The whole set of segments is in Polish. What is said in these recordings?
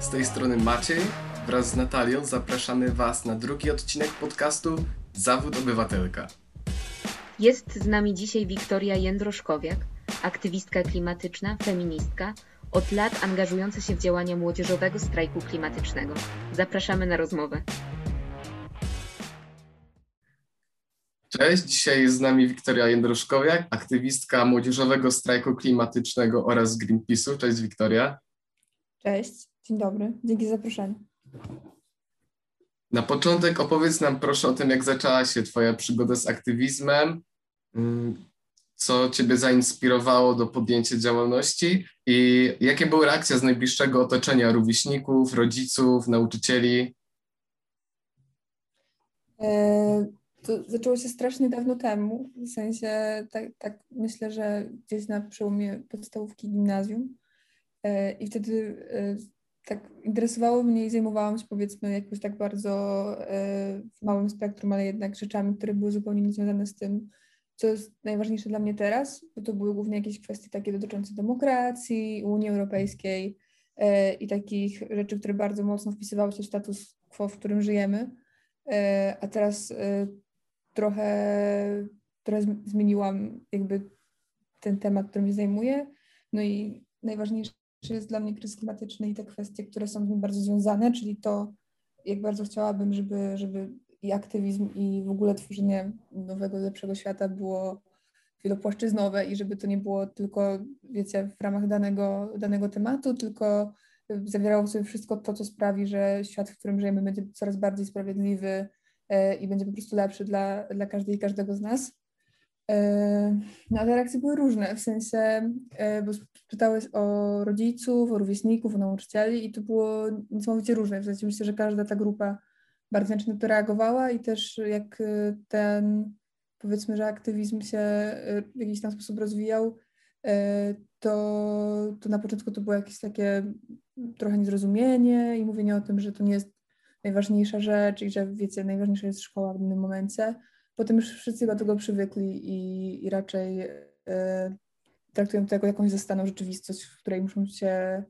z tej strony Maciej. Wraz z Natalią zapraszamy Was na drugi odcinek podcastu Zawód Obywatelka. Jest z nami dzisiaj Wiktoria Jędroszkowiak, aktywistka klimatyczna, feministka, od lat angażująca się w działania młodzieżowego strajku klimatycznego. Zapraszamy na rozmowę. Cześć, dzisiaj jest z nami Wiktoria Jędroszkowiak, aktywistka młodzieżowego strajku klimatycznego oraz Greenpeace'u. Cześć Wiktoria. Cześć, dzień dobry, dzięki za zaproszenie. Na początek opowiedz nam proszę o tym, jak zaczęła się Twoja przygoda z aktywizmem, mm, co Ciebie zainspirowało do podjęcia działalności i jakie były reakcje z najbliższego otoczenia rówieśników, rodziców, nauczycieli? E, to zaczęło się strasznie dawno temu, w sensie tak, tak myślę, że gdzieś na przełomie podstawówki gimnazjum i wtedy e, tak interesowało mnie i zajmowałam się powiedzmy jakoś tak bardzo e, w małym spektrum, ale jednak rzeczami, które były zupełnie niezwiązane z tym, co jest najważniejsze dla mnie teraz, bo to były głównie jakieś kwestie takie dotyczące demokracji, Unii Europejskiej e, i takich rzeczy, które bardzo mocno wpisywały się w status quo, w którym żyjemy. E, a teraz trochę, trochę zmieniłam jakby ten temat, którym się zajmuję. No i najważniejsze jest dla mnie kryzys klimatyczny i te kwestie, które są z nim bardzo związane, czyli to, jak bardzo chciałabym, żeby, żeby i aktywizm, i w ogóle tworzenie nowego, lepszego świata było wielopłaszczyznowe i żeby to nie było tylko, wiecie, w ramach danego, danego tematu, tylko zawierało w sobie wszystko to, co sprawi, że świat, w którym żyjemy, będzie coraz bardziej sprawiedliwy e, i będzie po prostu lepszy dla, dla każdej i każdego z nas. E, no te reakcje były różne, w sensie, e, bo pytałeś o rodziców, o rówieśników, o nauczycieli i to było niesamowicie różne. W sensie myślę, że każda ta grupa bardzo znacznie to reagowała i też jak e, ten, powiedzmy, że aktywizm się w jakiś tam sposób rozwijał, to, to na początku to było jakieś takie trochę niezrozumienie i mówienie o tym, że to nie jest najważniejsza rzecz i że wiecie, najważniejsza jest szkoła w danym momencie potem już wszyscy do tego przywykli i, i raczej e, traktują to jako jakąś zastaną rzeczywistość, w której muszą się,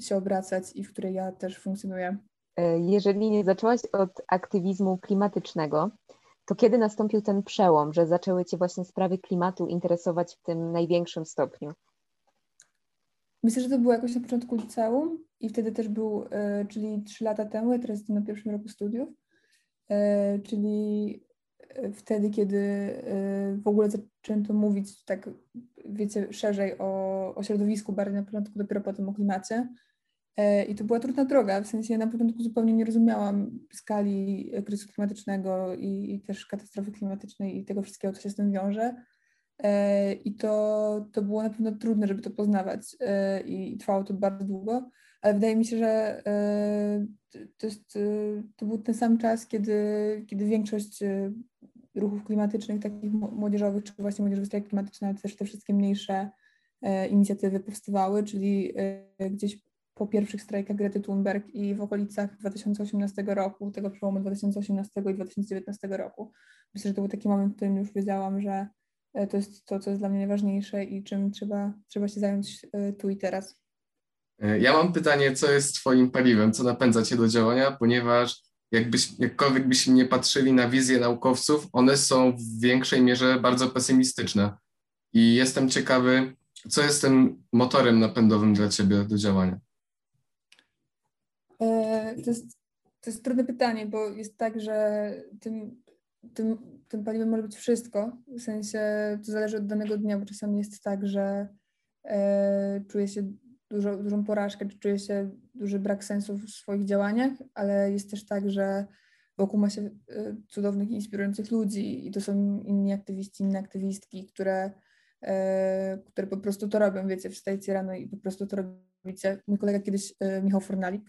się obracać i w której ja też funkcjonuję. E, jeżeli nie zaczęłaś od aktywizmu klimatycznego, to kiedy nastąpił ten przełom, że zaczęły Cię właśnie sprawy klimatu interesować w tym największym stopniu? Myślę, że to było jakoś na początku liceum i wtedy też był, e, czyli trzy lata temu, ja teraz jestem na pierwszym roku studiów, czyli wtedy, kiedy y, w ogóle zaczęto mówić tak, wiecie, szerzej o, o środowisku, bardziej na początku, dopiero potem o klimacie. E, I to była trudna droga, w sensie na początku zupełnie nie rozumiałam skali kryzysu klimatycznego i, i też katastrofy klimatycznej i tego wszystkiego, co się z tym wiąże. E, I to, to było na pewno trudne, żeby to poznawać e, i trwało to bardzo długo, ale wydaje mi się, że to, jest, to był ten sam czas, kiedy, kiedy większość ruchów klimatycznych, takich młodzieżowych, czy właśnie młodzieżowy strajk klimatyczny, ale też te wszystkie mniejsze e, inicjatywy powstawały, czyli e, gdzieś po pierwszych strajkach Grety Thunberg i w okolicach 2018 roku, tego przełomu 2018 i 2019 roku. Myślę, że to był taki moment, w którym już wiedziałam, że e, to jest to, co jest dla mnie najważniejsze i czym trzeba, trzeba się zająć tu i teraz. Ja mam pytanie, co jest Twoim paliwem, co napędza Cię do działania, ponieważ jakbyś, jakkolwiek byśmy nie patrzyli na wizje naukowców, one są w większej mierze bardzo pesymistyczne. I jestem ciekawy, co jest tym motorem napędowym dla Ciebie do działania? E, to jest, to jest trudne pytanie, bo jest tak, że tym, tym, tym paliwem może być wszystko. W sensie to zależy od danego dnia, bo czasami jest tak, że e, czuję się dużo, dużą porażkę, czy czuję się duży brak sensu w swoich działaniach, ale jest też tak, że wokół ma się y, cudownych, inspirujących ludzi i to są inni aktywiści, inne aktywistki, które, e, które po prostu to robią, wiecie, wstajecie rano i po prostu to robicie. Mój kolega kiedyś, e, Michał Fornalik,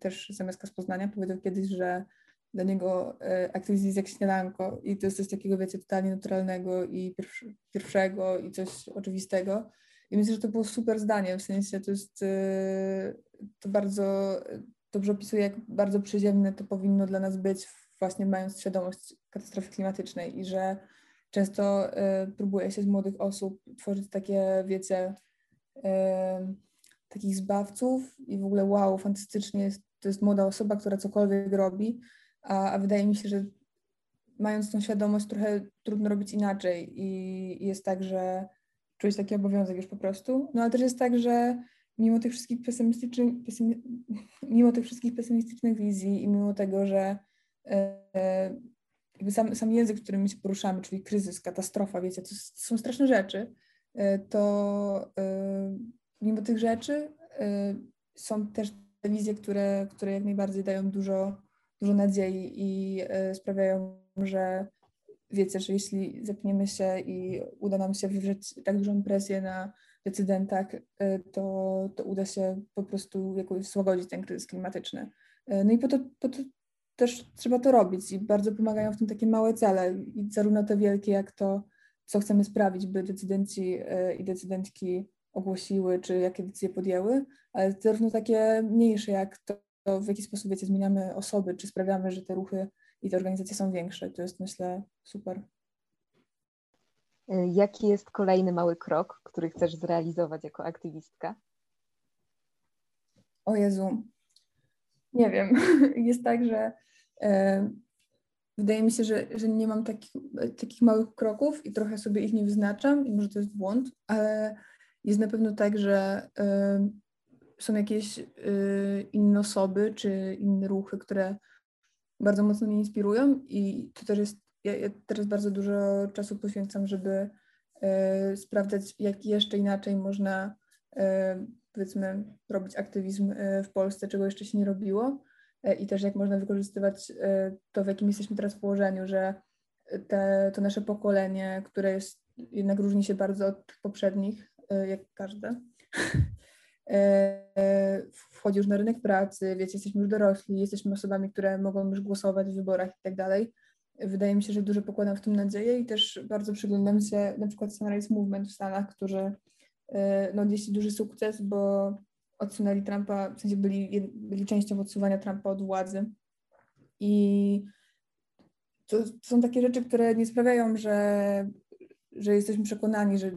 też z MSK z Poznania, powiedział kiedyś, że dla niego aktywizm jest jak śniadanko i to jest coś takiego, wiecie, totalnie naturalnego i pierwszego i coś oczywistego. I myślę, że to było super zdanie, w sensie to jest, y, to bardzo dobrze opisuje, jak bardzo przyziemne to powinno dla nas być, właśnie mając świadomość katastrofy klimatycznej i że często y, próbuje się z młodych osób tworzyć takie, wiecie, y, takich zbawców i w ogóle wow, fantastycznie, to jest młoda osoba, która cokolwiek robi, a, a wydaje mi się, że mając tą świadomość trochę trudno robić inaczej i jest tak, że czuć taki obowiązek już po prostu, no ale też jest tak, że mimo tych wszystkich pesymistycznych, pesymi, mimo tych wszystkich pesymistycznych wizji i mimo tego, że e, jakby sam, sam język, którym my się poruszamy, czyli kryzys, katastrofa, wiecie, to, są straszne rzeczy, e, to e, mimo tych rzeczy są też te wizje, które, które jak najbardziej dają dużo, dużo nadziei i sprawiają, że wiecie, że jeśli zepniemy się i uda nam się wywrzeć tak dużą presję na decydentach, e, to, to uda się po prostu jakoś złagodzić ten kryzys klimatyczny. No i po to, po to też trzeba to robić i bardzo pomagają w tym takie małe cele, i zarówno te wielkie, jak to, co chcemy sprawić, by decydenci i decydentki ogłosiły, czy jakie decyzje podjęły, ale zarówno takie mniejsze, jak to, w jaki sposób wiecie, zmieniamy osoby, czy sprawiamy, że te ruchy i te organizacje są większe. To jest myślę super. Jaki jest kolejny mały krok, który chcesz zrealizować jako aktywistka? O Jezu, nie wiem. Jest tak, że e, wydaje mi się, że, że nie mam takich, takich małych kroków i trochę sobie ich nie wyznaczam i może to jest błąd, ale jest na pewno tak, że y, są jakieś y, inne osoby czy inne ruchy, które bardzo mocno mnie inspirują i to też jest, ja, ja teraz bardzo dużo czasu poświęcam, żeby y, sprawdzać, jak jeszcze inaczej można powiedzmy robić aktywizm w Polsce, czego jeszcze się nie robiło i też jak można wykorzystywać to, w jakim jesteśmy teraz położeniu, że te, to nasze pokolenie, które jest jednak różni się bardzo od poprzednich, E, jak każde. E, wchodzi już na rynek pracy, wiecie, jesteśmy już dorośli, jesteśmy osobami, które mogą już głosować w wyborach i tak dalej. Wydaje mi się, że dużo pokładam w tym nadzieję i też bardzo przyglądam się na przykład Sunrise Movement w Stanach, którzy e, no, odnieśli duży sukces, bo odsunęli Trumpa, w sensie byli, byli częścią odsuwania Trumpa od władzy. I to, to są takie rzeczy, które nie sprawiają, że, że jesteśmy przekonani, że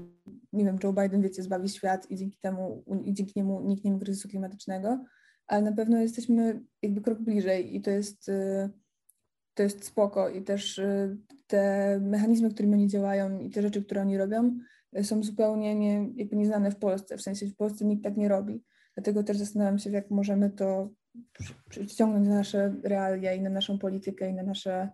nie wiem, Joe Biden, wiecie, zbawi świat i dzięki temu, i dzięki niemu unikniemy kryzysu klimatycznego, ale na pewno jesteśmy jakby krok bliżej i to jest, y, to jest spoko i też y, te mechanizmy, którymi oni działają i te rzeczy, które oni robią, y, są zupełnie nie, jakby nieznane w Polsce, w sensie w Polsce nikt tak nie robi. Dlatego też zastanawiam się, jak możemy to przyciągnąć na nasze realia i na naszą politykę i na nasze,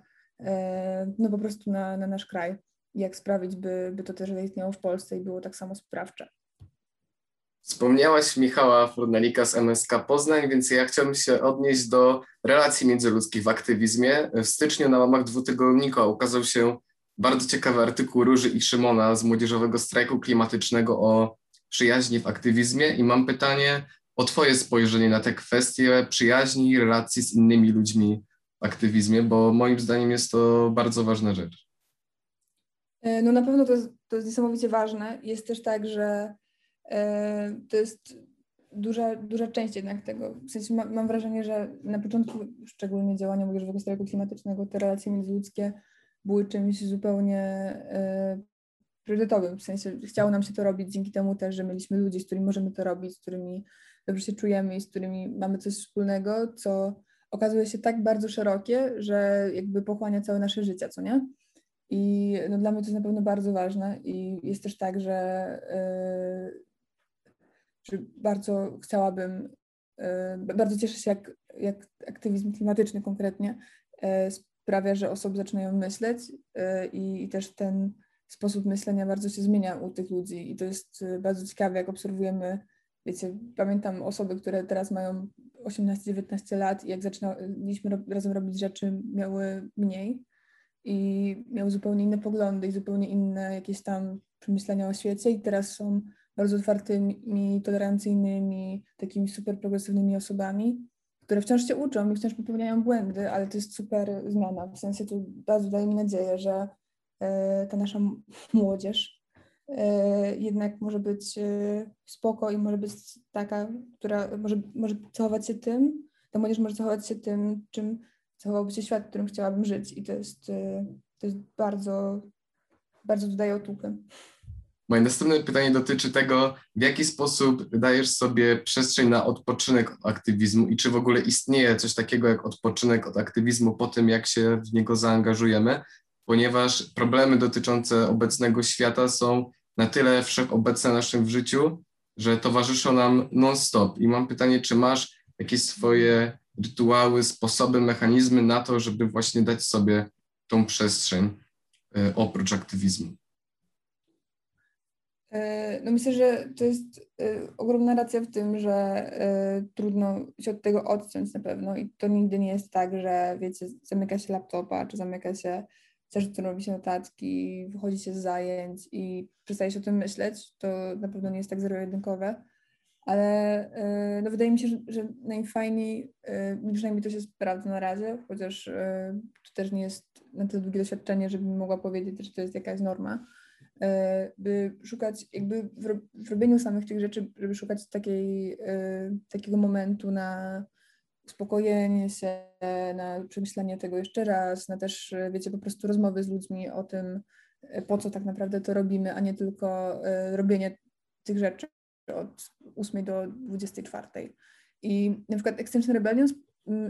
no po prostu na, na nasz kraj jak sprawić, by, by to też zaistniało w Polsce i było tak samo sprawcze. Wspomniałaś Michała Fornalika z MSK Poznań, więc ja chciałbym się odnieść do relacji międzyludzkich w aktywizmie. W styczniu na łamach dwutygodnika ukazał się bardzo ciekawy artykuł Róży i Szymona z Młodzieżowego Strajku Klimatycznego o przyjaźni w aktywizmie i mam pytanie o Twoje spojrzenie na te kwestie przyjaźni, relacji z innymi ludźmi w aktywizmie, bo moim zdaniem jest to bardzo ważna rzecz. E, no na pewno to jest, to jest niesamowicie ważne. Jest też tak, że e, to jest duża, duża część jednak tego. W sensie ma, mam wrażenie, że na początku szczególnie działania młodzieżowego strajku klimatycznego te relacje międzyludzkie były czymś zupełnie e, priorytetowym. W sensie chciało nam się to robić dzięki temu też, że mieliśmy ludzi, z którymi możemy to robić, z którymi dobrze się czujemy i z którymi mamy coś wspólnego, co okazuje się tak bardzo szerokie, że jakby pochłania całe nasze życie, co nie? I no, dla mnie to jest na pewno bardzo ważne i jest też tak, że, yy, że bardzo chciałabym, yy, bardzo cieszę się, jak, jak aktywizm klimatyczny konkretnie yy, sprawia, że osoby zaczynają myśleć i, i też ten sposób myślenia bardzo się zmienia u tych ludzi. I to jest bardzo ciekawe, jak obserwujemy, wiecie, pamiętam osoby, które teraz mają 18-19 lat i jak zaczynaliśmy razem robić rzeczy, miały mniej, i miał zupełnie inne poglądy i zupełnie inne jakieś tam przemyślenia o świecie i teraz są bardzo otwartymi, tolerancyjnymi, takimi super progresywnymi osobami, które wciąż się uczą i wciąż popełniają błędy, ale to jest super zmiana. W sensie to bardzo daje mi nadzieję, że e, ta nasza młodzież e, jednak może być e, spoko i może być taka, która może, może cechować się tym, ta młodzież może cechować się tym, czym zachowałby się świat, w którym chciałabym żyć i to jest, y, to jest bardzo, bardzo dodaje otuchy. Moje następne pytanie dotyczy tego, w jaki sposób dajesz sobie przestrzeń na odpoczynek od aktywizmu i czy w ogóle istnieje coś takiego jak odpoczynek od aktywizmu po tym, jak się w niego zaangażujemy, ponieważ problemy dotyczące obecnego świata są na tyle wszechobecne w naszym życiu, że towarzyszą nam non-stop. I mam pytanie, czy masz jakieś swoje rytuały, sposoby, mechanizmy na to, żeby właśnie dać sobie tą przestrzeń y, oprócz aktywizmu? E, no myślę, że to jest e, ogromna racja w tym, że e, trudno się od tego odciąć na pewno i to nigdy nie jest tak, że wiecie, zamyka się laptopa, czy zamyka się też robi się notatki, wychodzi się z zajęć i przestaje się o tym myśleć. To na pewno nie jest tak zero-jedynkowe, ale no wydaje mi się, że, że najfajniej, przynajmniej to się sprawdza na razie, chociaż to też nie jest na tyle długie doświadczenie, żebym mogła powiedzieć, że to jest jakaś norma. E, by szukać jakby w robieniu samych tych rzeczy, żeby szukać takiej, e, takiego momentu na uspokojenie się, na przemyślenie tego jeszcze raz, na też, e, wiecie, po prostu rozmowy z ludźmi o tym, po co tak naprawdę to robimy, a nie tylko robienie tych rzeczy od 8 do 24. I na przykład Extinction Rebellion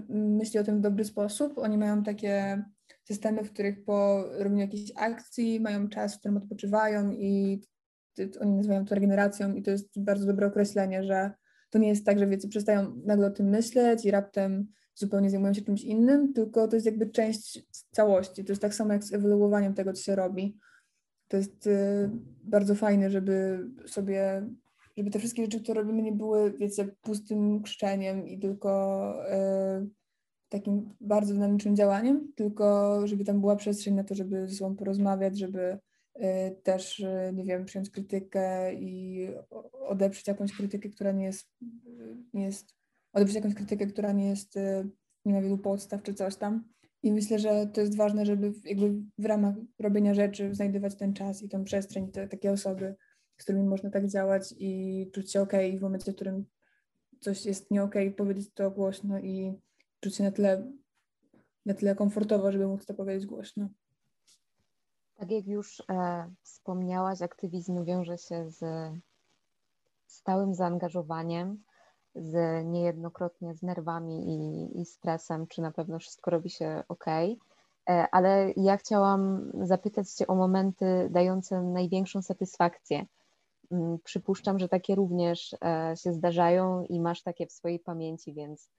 myśli o tym w dobry sposób. Oni mają takie systemy, w których po robieniu jakiejś akcji mają czas, w którym odpoczywają i oni nazywają to regeneracją i to jest bardzo dobre określenie, że to nie jest tak, że wiecie, przestają nagle o tym myśleć i raptem zupełnie zajmują się czymś innym, tylko to jest jakby część całości. To jest tak samo jak z ewoluowaniem tego, co się robi. To jest y, bardzo fajne, żeby sobie, żeby te wszystkie rzeczy, które robimy, nie były, wiecie, pustym krzyczeniem i tylko y, takim bardzo dynamicznym działaniem, tylko żeby tam była przestrzeń na to, żeby ze sobą porozmawiać, żeby y, też, y, nie wiem, przyjąć krytykę i odeprzeć jakąś krytykę, która nie jest, nie jest odeprzeć jakąś krytykę, która nie jest, nie ma wielu podstaw czy coś tam. I myślę, że to jest ważne, żeby jakby w ramach robienia rzeczy znajdywać ten czas i tą przestrzeń, te takie osoby, z którymi można tak działać i czuć się ok w momencie, w którym coś jest nie ok, powiedzieć to głośno i czuć się na tyle, na tyle komfortowo, żeby móc to powiedzieć głośno. Tak jak już e, wspomniałaś, aktywizm wiąże się z stałym zaangażowaniem, z niejednokrotnie z nerwami i, i stresem, czy na pewno wszystko robi się ok. E, ale ja chciałam zapytać Cię o momenty dające największą satysfakcję. Mm, przypuszczam, że takie również e, się zdarzają i masz takie w swojej pamięci, więc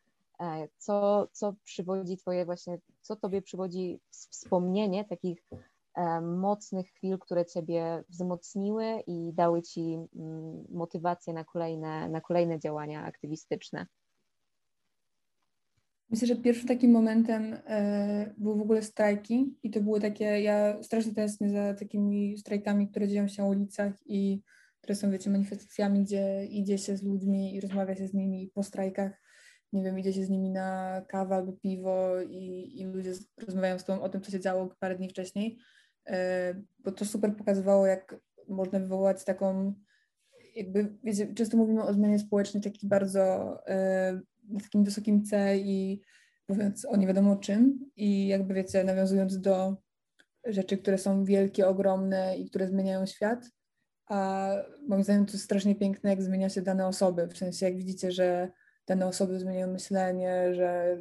E, co, co przywodzi Twoje właśnie, co Tobie przywodzi wspomnienie takich e, mocnych chwil, które Ciebie wzmocniły i dały Ci mm, motywację na kolejne, na kolejne działania aktywistyczne? Myślę, że pierwszym takim momentem e, były w ogóle strajki i to były takie, ja strasznie tęsknię za takimi strajkami, które dzieją się na ulicach i które są, wiecie, manifestacjami, gdzie idzie się z ludźmi i rozmawia się z nimi po strajkach. Nie wiem, idzie się z nimi na kawę albo piwo i, i ludzie rozmawiają z tobą o tym, co się działo parę dni wcześniej, e, bo to super pokazywało, jak można wywołać taką, jakby, wiecie, często mówimy o zmianie społecznej takich bardzo, e, na takim wysokim C i mówiąc o nie wiadomo czym i jakby, wiecie, nawiązując do rzeczy, które są wielkie, ogromne i które zmieniają świat, a moim zdaniem to strasznie piękne, jak zmienia się dane osoby, w sensie jak widzicie, że dane osoby zmieniają myślenie, że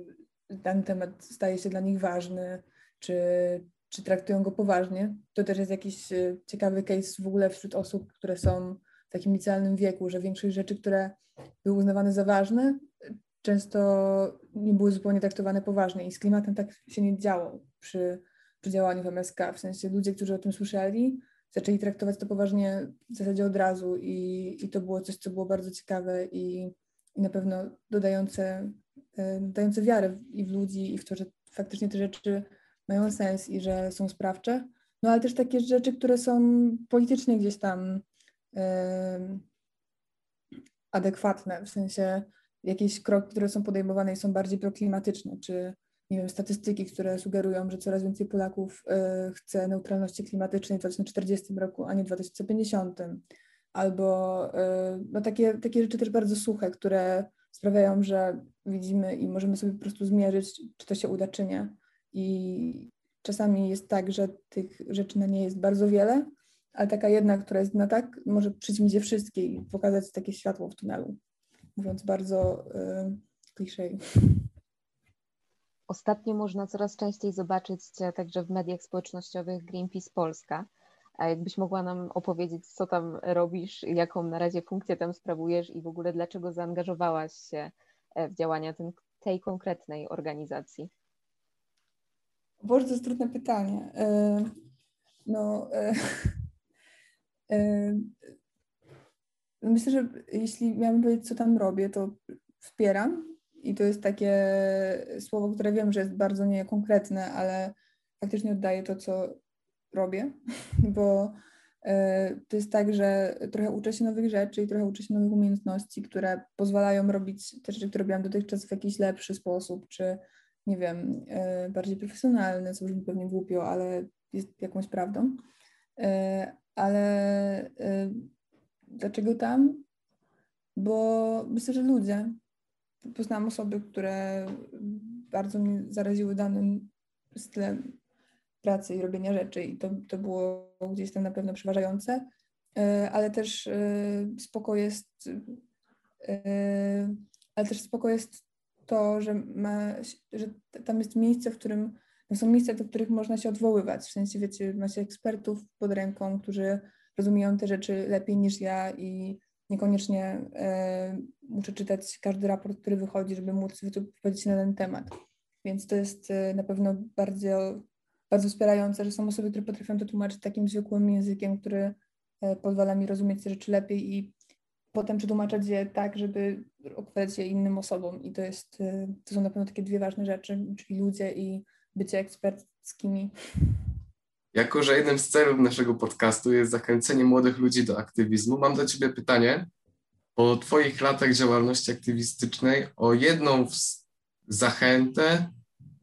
ten temat staje się dla nich ważny, czy, czy traktują go poważnie. To też jest jakiś e, ciekawy case w ogóle wśród osób, które są w takim licealnym wieku, że większość rzeczy, które były uznawane za ważne, często nie były zupełnie traktowane poważnie i z klimatem tak się nie działo przy, przy działaniu w MSK. W sensie ludzie, którzy o tym słyszeli, zaczęli traktować to poważnie w zasadzie od razu i, i to było coś, co było bardzo ciekawe i i na pewno dodające, e, dające wiarę i w ludzi, i w to, że faktycznie te rzeczy mają sens i że są sprawcze. No ale też takie rzeczy, które są politycznie gdzieś tam e, adekwatne, w sensie jakieś kroki, które są podejmowane i są bardziej proklimatyczne, czy nie wiem, statystyki, które sugerują, że coraz więcej Polaków y, chce neutralności klimatycznej w 2040 roku, a nie w 2050 albo y, no takie, takie rzeczy też bardzo suche, które sprawiają, że widzimy i możemy sobie po prostu zmierzyć, czy to się uda, czy nie. I czasami jest tak, że tych rzeczy na nie jest bardzo wiele, ale taka jedna, która jest na tak, może przyćmić je wszystkie i pokazać takie światło w tunelu, mówiąc bardzo y, kliszej. Ostatnio można coraz częściej zobaczyć Cię także w mediach społecznościowych Greenpeace Polska. A jakbyś mogła nam opowiedzieć, co tam robisz, jaką na razie funkcję tam sprawujesz i w ogóle dlaczego zaangażowałaś się e, w działania ten, tej konkretnej organizacji? Boże, to jest trudne pytanie. E, no, e, myślę, że jeśli miałabym powiedzieć, co tam robię, to wspieram i to jest takie słowo, które wiem, że jest bardzo niekonkretne, ale faktycznie oddaje to, co robię, bo e, to jest tak, że trochę uczę się nowych rzeczy i trochę uczę się nowych umiejętności, które pozwalają robić te rzeczy, które robiłam dotychczas w jakiś lepszy sposób, czy nie wiem, e, bardziej profesjonalny, co brzmi pewnie głupio, ale jest jakąś prawdą. E, ale dlaczego tam? Bo myślę, że ludzie. Poznałam osoby, które bardzo mnie zaraziły danym stylem pracy i robienia rzeczy i to, to było gdzieś tam na pewno przeważające, e, ale też e, spoko jest e, ale też spoko jest to, że, ma, że tam jest miejsce, w którym są miejsca, do których można się odwoływać. W sensie, wiecie, macie ekspertów pod ręką, którzy rozumieją te rzeczy lepiej niż ja i niekoniecznie e, muszę czytać każdy raport, który wychodzi, żeby móc wypowiedzieć na ten temat. Więc to jest e, na pewno bardzo bardzo wspierające, że są osoby, które potrafią to tłumaczyć takim zwykłym językiem, który e, pozwala mi rozumieć te rzeczy lepiej i potem przetłumaczać je tak, żeby opowiadać je innym osobom. I to jest, to są na pewno takie dwie ważne rzeczy, czyli ludzie i bycie eksperckimi. Jako, że jednym z celów naszego podcastu jest zachęcenie młodych ludzi do aktywizmu, mam do Ciebie pytanie. Po Twoich latach działalności aktywistycznej o jedną zachętę,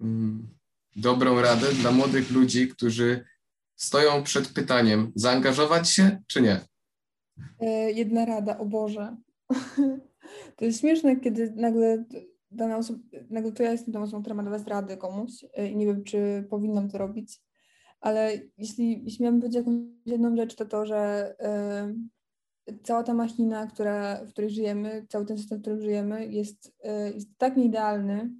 mm, dobrą radę dla młodych ludzi, którzy stoją przed pytaniem, zaangażować się czy nie? E, jedna rada, o Boże. To jest śmieszne, kiedy nagle dana osoba, nagle to ja jestem tą osobą, która ma dawać radę komuś e, i nie wiem, czy powinnam to robić, ale jeśli, jeśli miałabym powiedzieć jakąś jedną rzecz, to to, że y, cała ta machina, która, w której żyjemy, cały ten system, w którym żyjemy jest, y, jest tak nieidealny,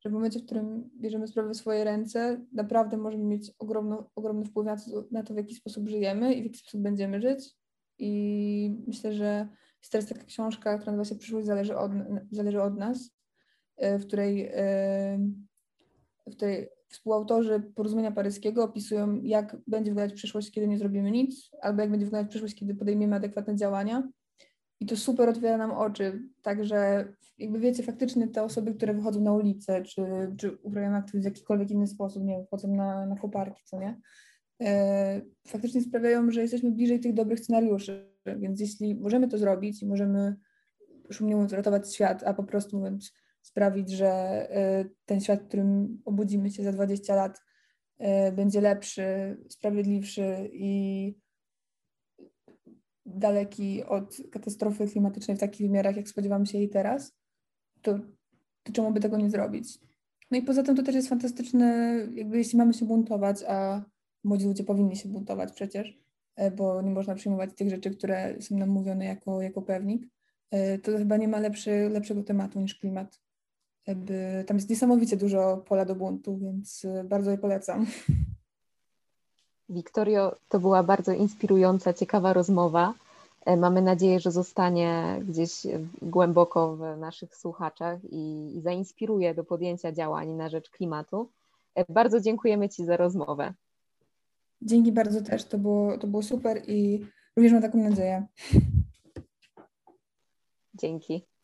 że w momencie, w którym bierzemy sprawę w swoje ręce, naprawdę możemy mieć ogromno, ogromny wpływ na to, na to, w jaki sposób żyjemy i w jaki sposób będziemy żyć. I myślę, że jest teraz taka książka, która nazywa się Przyszłość zależy od, zależy od nas, e, w której, w której współautorzy porozumienia paryskiego opisują, jak będzie wyglądać przyszłość, kiedy nie zrobimy nic, albo jak będzie wyglądać przyszłość, kiedy podejmiemy adekwatne działania. I to super otwiera nam oczy. Także jakby wiecie, faktycznie te osoby, które wychodzą na ulicę, czy, czy uprawiają aktywizm w jakikolwiek inny sposób, nie wiem, na, na koparki, co nie, e, faktycznie sprawiają, że jesteśmy bliżej tych dobrych scenariuszy. Więc jeśli możemy to zrobić i możemy szumnie mówiąc ratować świat, a po prostu mówiąc sprawić, że e, ten świat, w którym obudzimy się za 20 lat, e, będzie lepszy, sprawiedliwszy i daleki od katastrofy klimatycznej w takich wymiarach, jak spodziewamy się jej teraz, to, to czemu by tego nie zrobić? No i poza tym to też jest fantastyczne, jakby jeśli mamy się buntować, a młodzi ludzie powinni się buntować przecież, e, bo nie można przyjmować tych rzeczy, które są nam mówione jako, jako pewnik, to chyba nie ma lepszy, lepszego tematu niż klimat. Jakby, tam jest niesamowicie dużo pola do buntu, więc e, bardzo je polecam. Wiktorio, to była bardzo inspirująca, ciekawa rozmowa. E, mamy nadzieję, że zostanie gdzieś głęboko w naszych słuchaczach i, i zainspiruje do podjęcia działań na rzecz klimatu. E, bardzo dziękujemy Ci za rozmowę. Dzięki bardzo też, to było, to było super i również mam taką nadzieję. Dzięki.